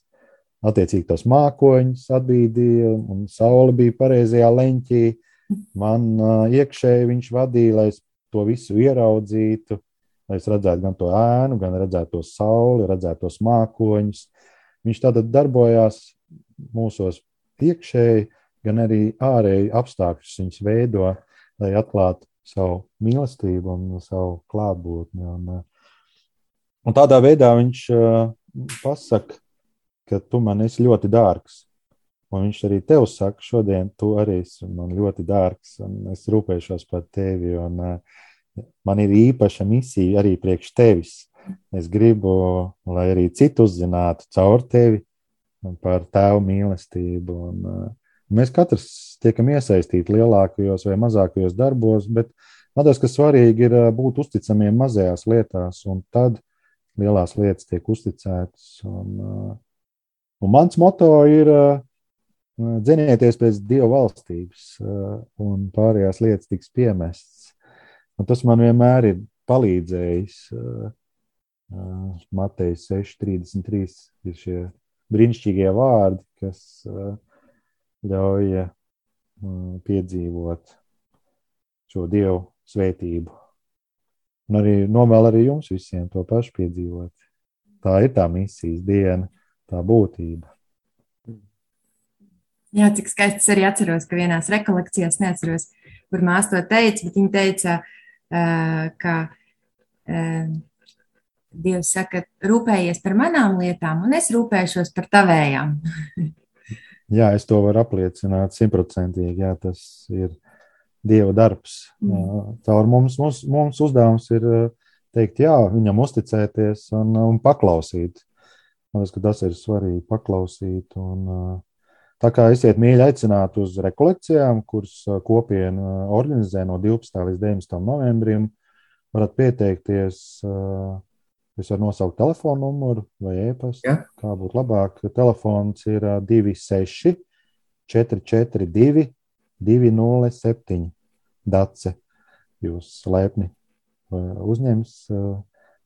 Speaker 4: Attiecīgi tos mākoņus atbīdīja, un saule bija pareizajā leņķī. Man uh, iekšēji viņš vadīja, lai es to visu ieraudzītu, lai es redzētu gan to ēnu, gan redzētu to sauli, redzētu tos mākoņus. Viņš tātad darbojās mūsos iekšēji, gan arī ārēji apstākļus viņš veido, lai atklātu savu mīlestību un savu klātbūtni. Un, eh, un tādā veidā viņš eh, pasaka, ka tu man esi ļoti dārgs. Un viņš arī tev saka, šodien tu arī esi man ļoti dārgs, un es rūpēšos par tevi. Un, uh, man ir īpaša misija arī priekš tevis. Es gribu, lai arī citu uzzinātu caur tevi par tēvu mīlestību. Un, uh, Mēs katrs tiekam iesaistīti lielākajos vai mazākajos darbos, bet man liekas, ka svarīgi ir būt uzticamiem mazajās lietās, un tad lielās lietas tiek uzticētas. Un, un mans moto ir dzenieties pēc dieva valstības, un pārējās lietas tiks piemestas. Un tas man vienmēr ir palīdzējis. Mateja 6,33 ir šie brīnišķīgie vārdi, kas ļauj piedzīvot šo dievu svētību. Un arī novēl arī jums visiem to pašu piedzīvot. Tā ir tā misijas diena, tā būtība.
Speaker 2: Jā, cik skaisti es arī atceros, ka vienās rekolekcijās, neatceros, kur māsa to teica, bet viņa teica, ka Dievs saka, rūpējies par manām lietām, un es rūpēšos par tavējām. [laughs]
Speaker 4: Jā, es to varu apliecināt simtprocentīgi. Jā, tas ir Dieva darbs. Mm. Caur mums, mums, mums uzdevums ir teikt, jā, viņam uzticēties un, un paklausīt. Man liekas, ka tas ir svarīgi paklausīt. Un, tā kā esiet mīļi aicināt uz rekolekcijām, kuras kopiena organizē no 12. līdz 19. novembrim, varat pieteikties Es varu nosaukt telefonu numuru vai e-pastu.
Speaker 3: Ja.
Speaker 4: Kā būtu labāk? Telefons ir ā, 26, 442, 207. Dace. Jūs laipni uzņems ā,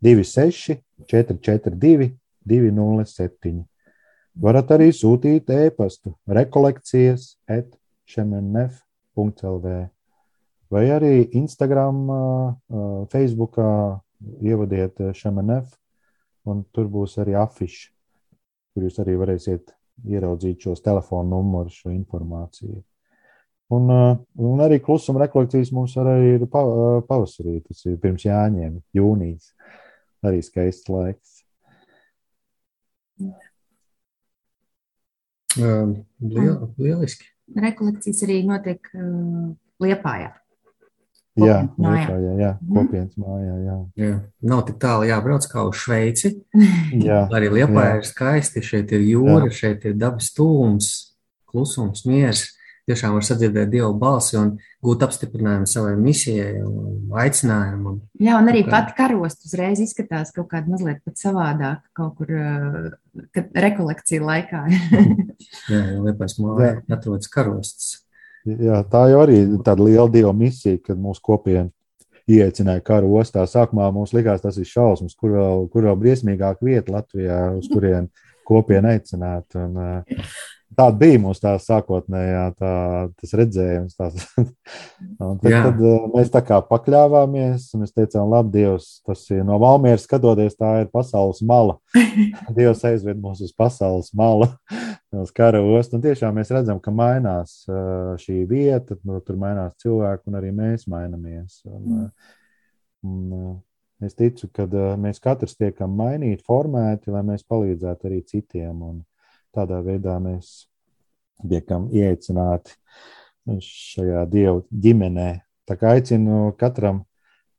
Speaker 4: 26, 442, 207. Varat arī sūtīt e-pastu rekolekcijas at šemenef.lv vai arī Instagram, Facebookā ievadiet šemenef, un tur būs arī afiši, kur jūs arī varēsiet ieraudzīt šos telefonu numurus, šo informāciju. Un, un arī klusuma rekolekcijas mums arī ir pavasarī, tas ir pirms jāņem, jūnijas. Arī skaists laiks.
Speaker 3: Um, liel, lieliski.
Speaker 2: Rekolekcijas arī notiek uh, Liepājā.
Speaker 4: Jā. Liepājā, jā, jā,
Speaker 2: Mhm.
Speaker 4: kopienas mājā. Jā.
Speaker 3: Jā. Nav tik tālu jābrauc kā uz Šveici. [laughs]
Speaker 4: Jā,
Speaker 3: Arī Liepā
Speaker 4: Jā.
Speaker 3: ir skaisti. Šeit ir jūra, šeit ir dabas tūms, klusums, miers. Tiešām var sadzirdēt Dieva balsi un gūt apstiprinājumu savai misijai un aicinājumam.
Speaker 2: Jā, un arī pati karosta uzreiz izskatās kaut kāda mazliet pat savādāk, kaut kur kad rekolekcija laikā. [laughs]
Speaker 3: Jā, jau Liepais māja atrodas karostas.
Speaker 4: jā, tā jau arī ir tāda liela dieva misija, kad mūsu kopiena ieteicināja karu ostā. Sākumā mums likās, tas ir šausmas, kur vēl, kur vēl briesmīgāka vieta Latvijā, uz kurien kopiena aicināt. Un, uh, Tāda bija mūsu tā sākotnējā tā, tas redzējums. Tās. [laughs] Un tad,
Speaker 3: Jā.
Speaker 4: tad uh, mēs tā kā pakļāvāmies, un mēs teicām, labi, Dievs, tas ir no Valmieras skatoties, tā ir pasaules mala. [laughs] Dievs aizved mūs uz pasaules malu, [laughs] uz kara ostu. Un tiešām mēs redzam, ka mainās uh, šī vieta, nu, tur mainās cilvēki, un arī mēs mainamies. Un, uh, un, uh, es ticu, ka mēs katrs tiekam mainīti, formēti, lai mēs palīdzētu arī citiem. Un tādā veidā mēs tiekam ieaicināti šajā dievu ģimenē. Tā kā aicinu katram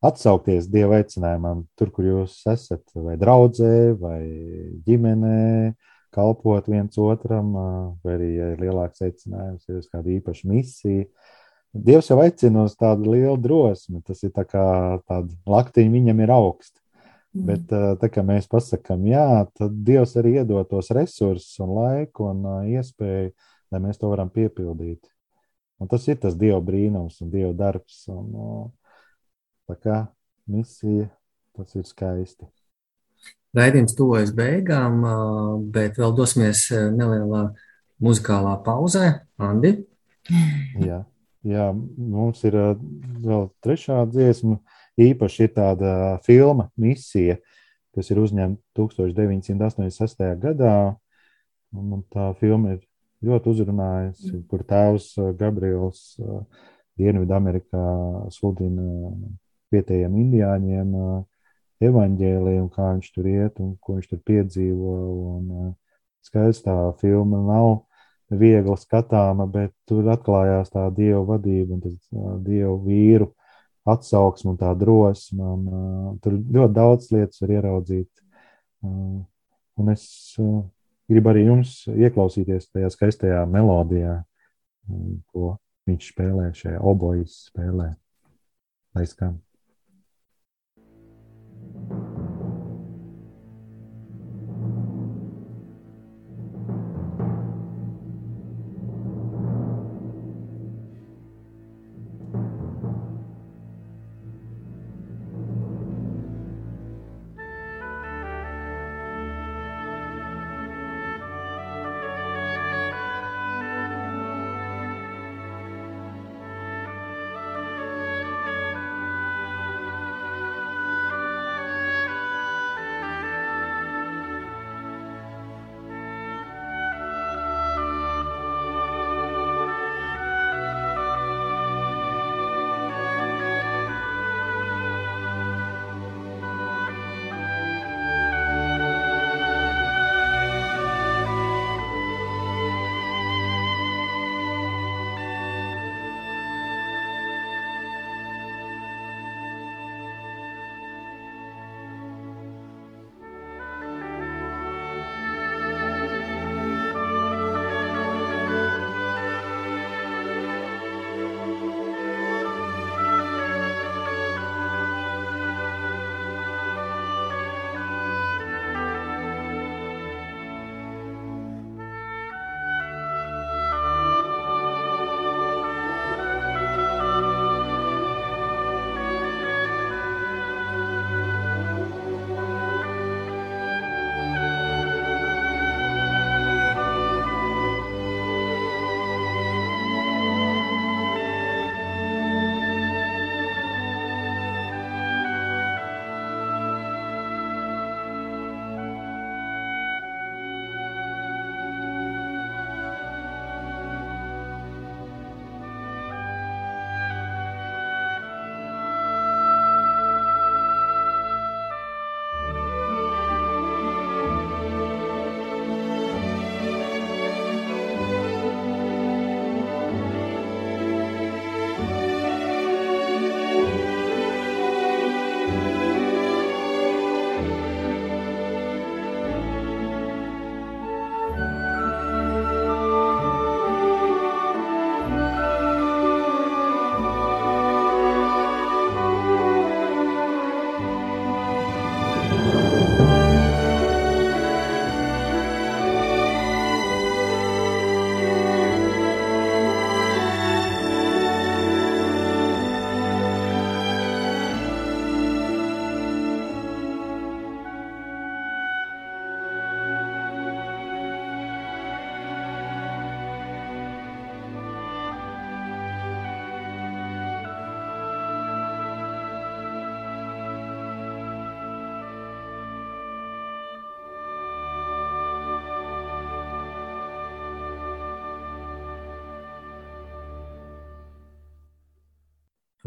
Speaker 4: atsaukties dieva aicinājumam, tur, kur jūs esat, vai draudzē, vai ģimenē, kalpot viens otram, vai arī, ja ir lielāks aicinājums, ir uz kādu īpašu misiju. Dievs jau aicina uz tādu lielu drosmi. Tas ir tā kā tāda laktiņa viņam ir augsta. Bet uh, tā kā mēs pasakām, jā, tad Dievs arī iedod tos resursus, un laiku un iespēju, lai mēs to varam piepildīt. Un tas ir tas Dieva brīnums un Dieva darbs. Un, tā kā misija, tas ir skaisti.
Speaker 3: Raidījums tuvojas beigām, bet vēl dosimies nelielā muzikālā pauzē. Andi,
Speaker 4: Jā, jā mums ir vēl trešā dziesma. Īpaši ir tāda filma misija, kas ir uzņemta 1986. gadā. Un tā filma ir ļoti uzrunājusi, kur tēvs uh, Gabriels uh, Dienvidamerikā sludina vietējiem indiāņiem uh, evaņģēliju, kā viņš tur iet un ko viņš tur piedzīvo. Un, uh, skaidrs, tā filma nav viegli skatāma, bet tur atklājās tā dieva vadība un tas dievu vīru atsauksme un tā drosme. Un, uh, tur ļoti daudz lietas var ieraudzīt. Uh, un es uh, gribu arī jums ieklausīties tajā skaistajā melodijā, um, ko viņš spēlē šajā obojas spēlē. Lai skan.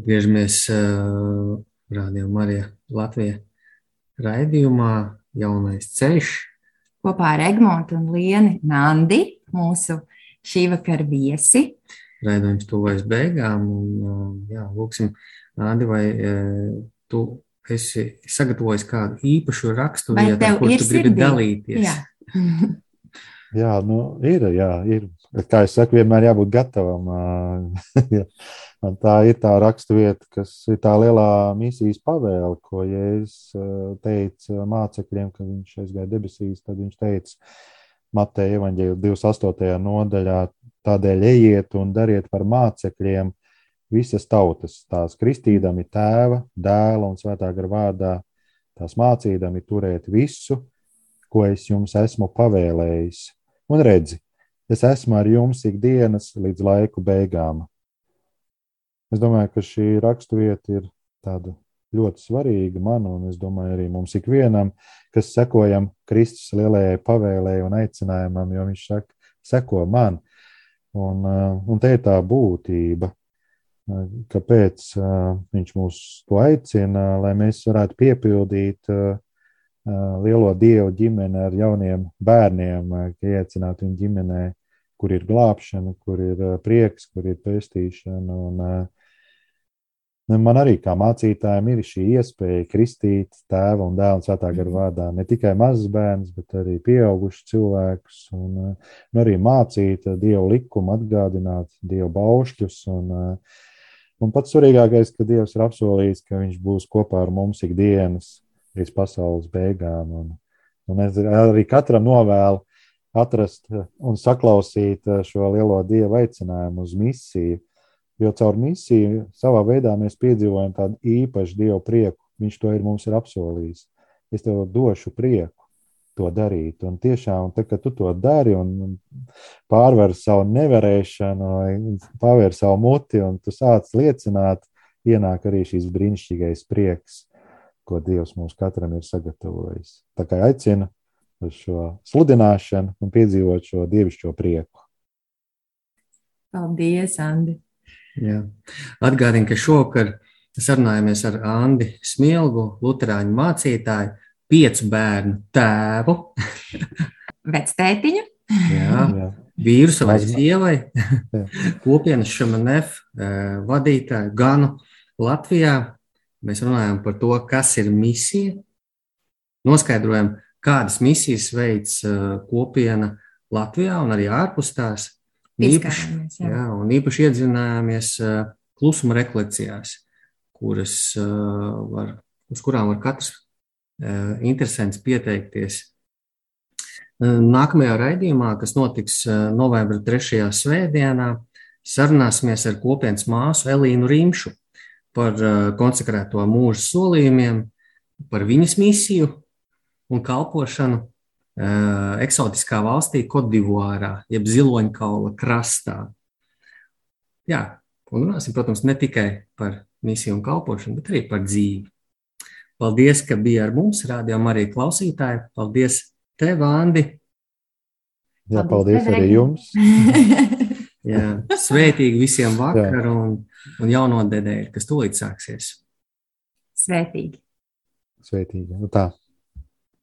Speaker 3: Atgriežamies uh, Rādio Marija Latvijā raidījumā Jaunais ceļš.
Speaker 2: Kopā ar Egmontu un Lienu Nandi, mūsu šī vakara viesi.
Speaker 3: Raidījums tuvojas beigām. Un, uh, jā, lūksim, Nandi, vai uh, tu esi sagatavojis kādu īpašu rakstu vietu, kur tu gribi sirdī? dalīties?
Speaker 4: Jā. [laughs] jā, nu ir, jā, ir. Kā es saku, vienmēr jābūt gatavam. [laughs] Un tā ir tā raksturvieta, kas ir tā lielā misijas pavēle, ko Jēzus teica mācekļiem, kad viņš aizgāja debesīs. Tad viņš teica, Mateja evaņģēlī 28. nodaļā, tādēļ ejiet un dariet par mācekļiem visas tautas, tās kristīdami tēva, dēla un svētā gara vārdā, tās mācīdami turēt visu, ko es jums esmu pavēlējis. Un redzi, es esmu ar jums ikdienas līdz laiku beigām. Es domāju, ka šī raksturvieta ir tāda ļoti svarīga man, un es domāju, arī mums ikvienam, kas sekojam Kristus lielajai pavēlēji un aicinājumam, jo viņš saka, seko man. Un, uh, un te ir tā būtība, uh, kāpēc uh, viņš mūs to aicina, lai mēs varētu piepildīt lielo dievu ģimeni ar jauniem bērniem, ka iecinātu viņu ģimenē, kur ir glābšana, kur ir prieks, kur ir pestīšana. Un, Nu, man arī kā mācītājiem ir šī iespēja kristīt tēva un dēla un svētā gara mhm. vārdā ne tikai mazus bērnus, bet arī pieaugušus cilvēkus, un, un arī mācīt dievu likumu, atgādināt dievu baušļus. Un, un pats svarīgākais, ka dievs ir apsolījis, ka viņš būs kopā ar mums ikdienas līdz pasaules beigām. Un, un es arī katram novēlu atrast un saklausīt šo lielo dievu aicinājumu uz misiju Jo caur misiju savā veidā mēs piedzīvojam tādu īpašu Dievu prieku. Viņš to ir mums ir apsolījis. Es tev došu prieku to darīt. Un tiešām, tad, kad tu to dari un pārvar savu nevarēšanu, pavēr savu muti un tu sāc liecināt, ienāk arī šīs brīnišķīgais prieks, ko Dievs mums katram ir sagatavojis. Tā kā aicinu uz šo sludināšanu un piedzīvot šo dievišķo prieku.
Speaker 2: Paldies, Andi!
Speaker 3: Jā. Atgādinu, ka šovakar sarunājamies ar Andi Smilgu, Lutāņu mācītāju, piecu bērnu tēvu. [laughs]
Speaker 2: Vectētiņu.
Speaker 3: Jā, jā. vīru savai sievai, [laughs] kopienas Šamanef eh, vadītāju Ganu Latvijā. Mēs runājam par to, kas ir misija. Noskaidrojam, kādas misijas veids eh, kopiena Latvijā un arī ārpus tās. Īpaši, jā. Jā, un īpaši iedzinājāmies klusuma rekolekcijās, kuras var, uz kurām var katrs interesants pieteikties. Nākamajā raidījumā, kas notiks novembra 3. svētdienā, sarunāsimies ar kopienas māsu Elīnu Rīmšu par konsekrēto mūža solījumiem, par viņas misiju un kalpošanu eksotiskā valstī, Kodivārā, jeb Ziloņkaula krastā. Jā, un runāsim, protams, ne tikai par misiju un kalpošanu, bet arī par dzīvi. Paldies, ka bija ar mums, rādījām arī klausītāji. Paldies tev, Andi!
Speaker 4: Jā, paldies, paldies arī jums! [laughs]
Speaker 3: Jā, svētīgi visiem vakaru un, un jauno nedēļu, kas tūlīt sāksies.
Speaker 2: Svētīgi!
Speaker 4: Svētīgi! Nu tā!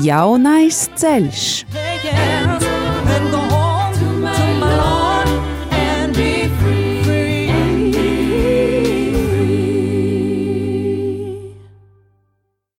Speaker 5: Jaunais ceļš. Yeah,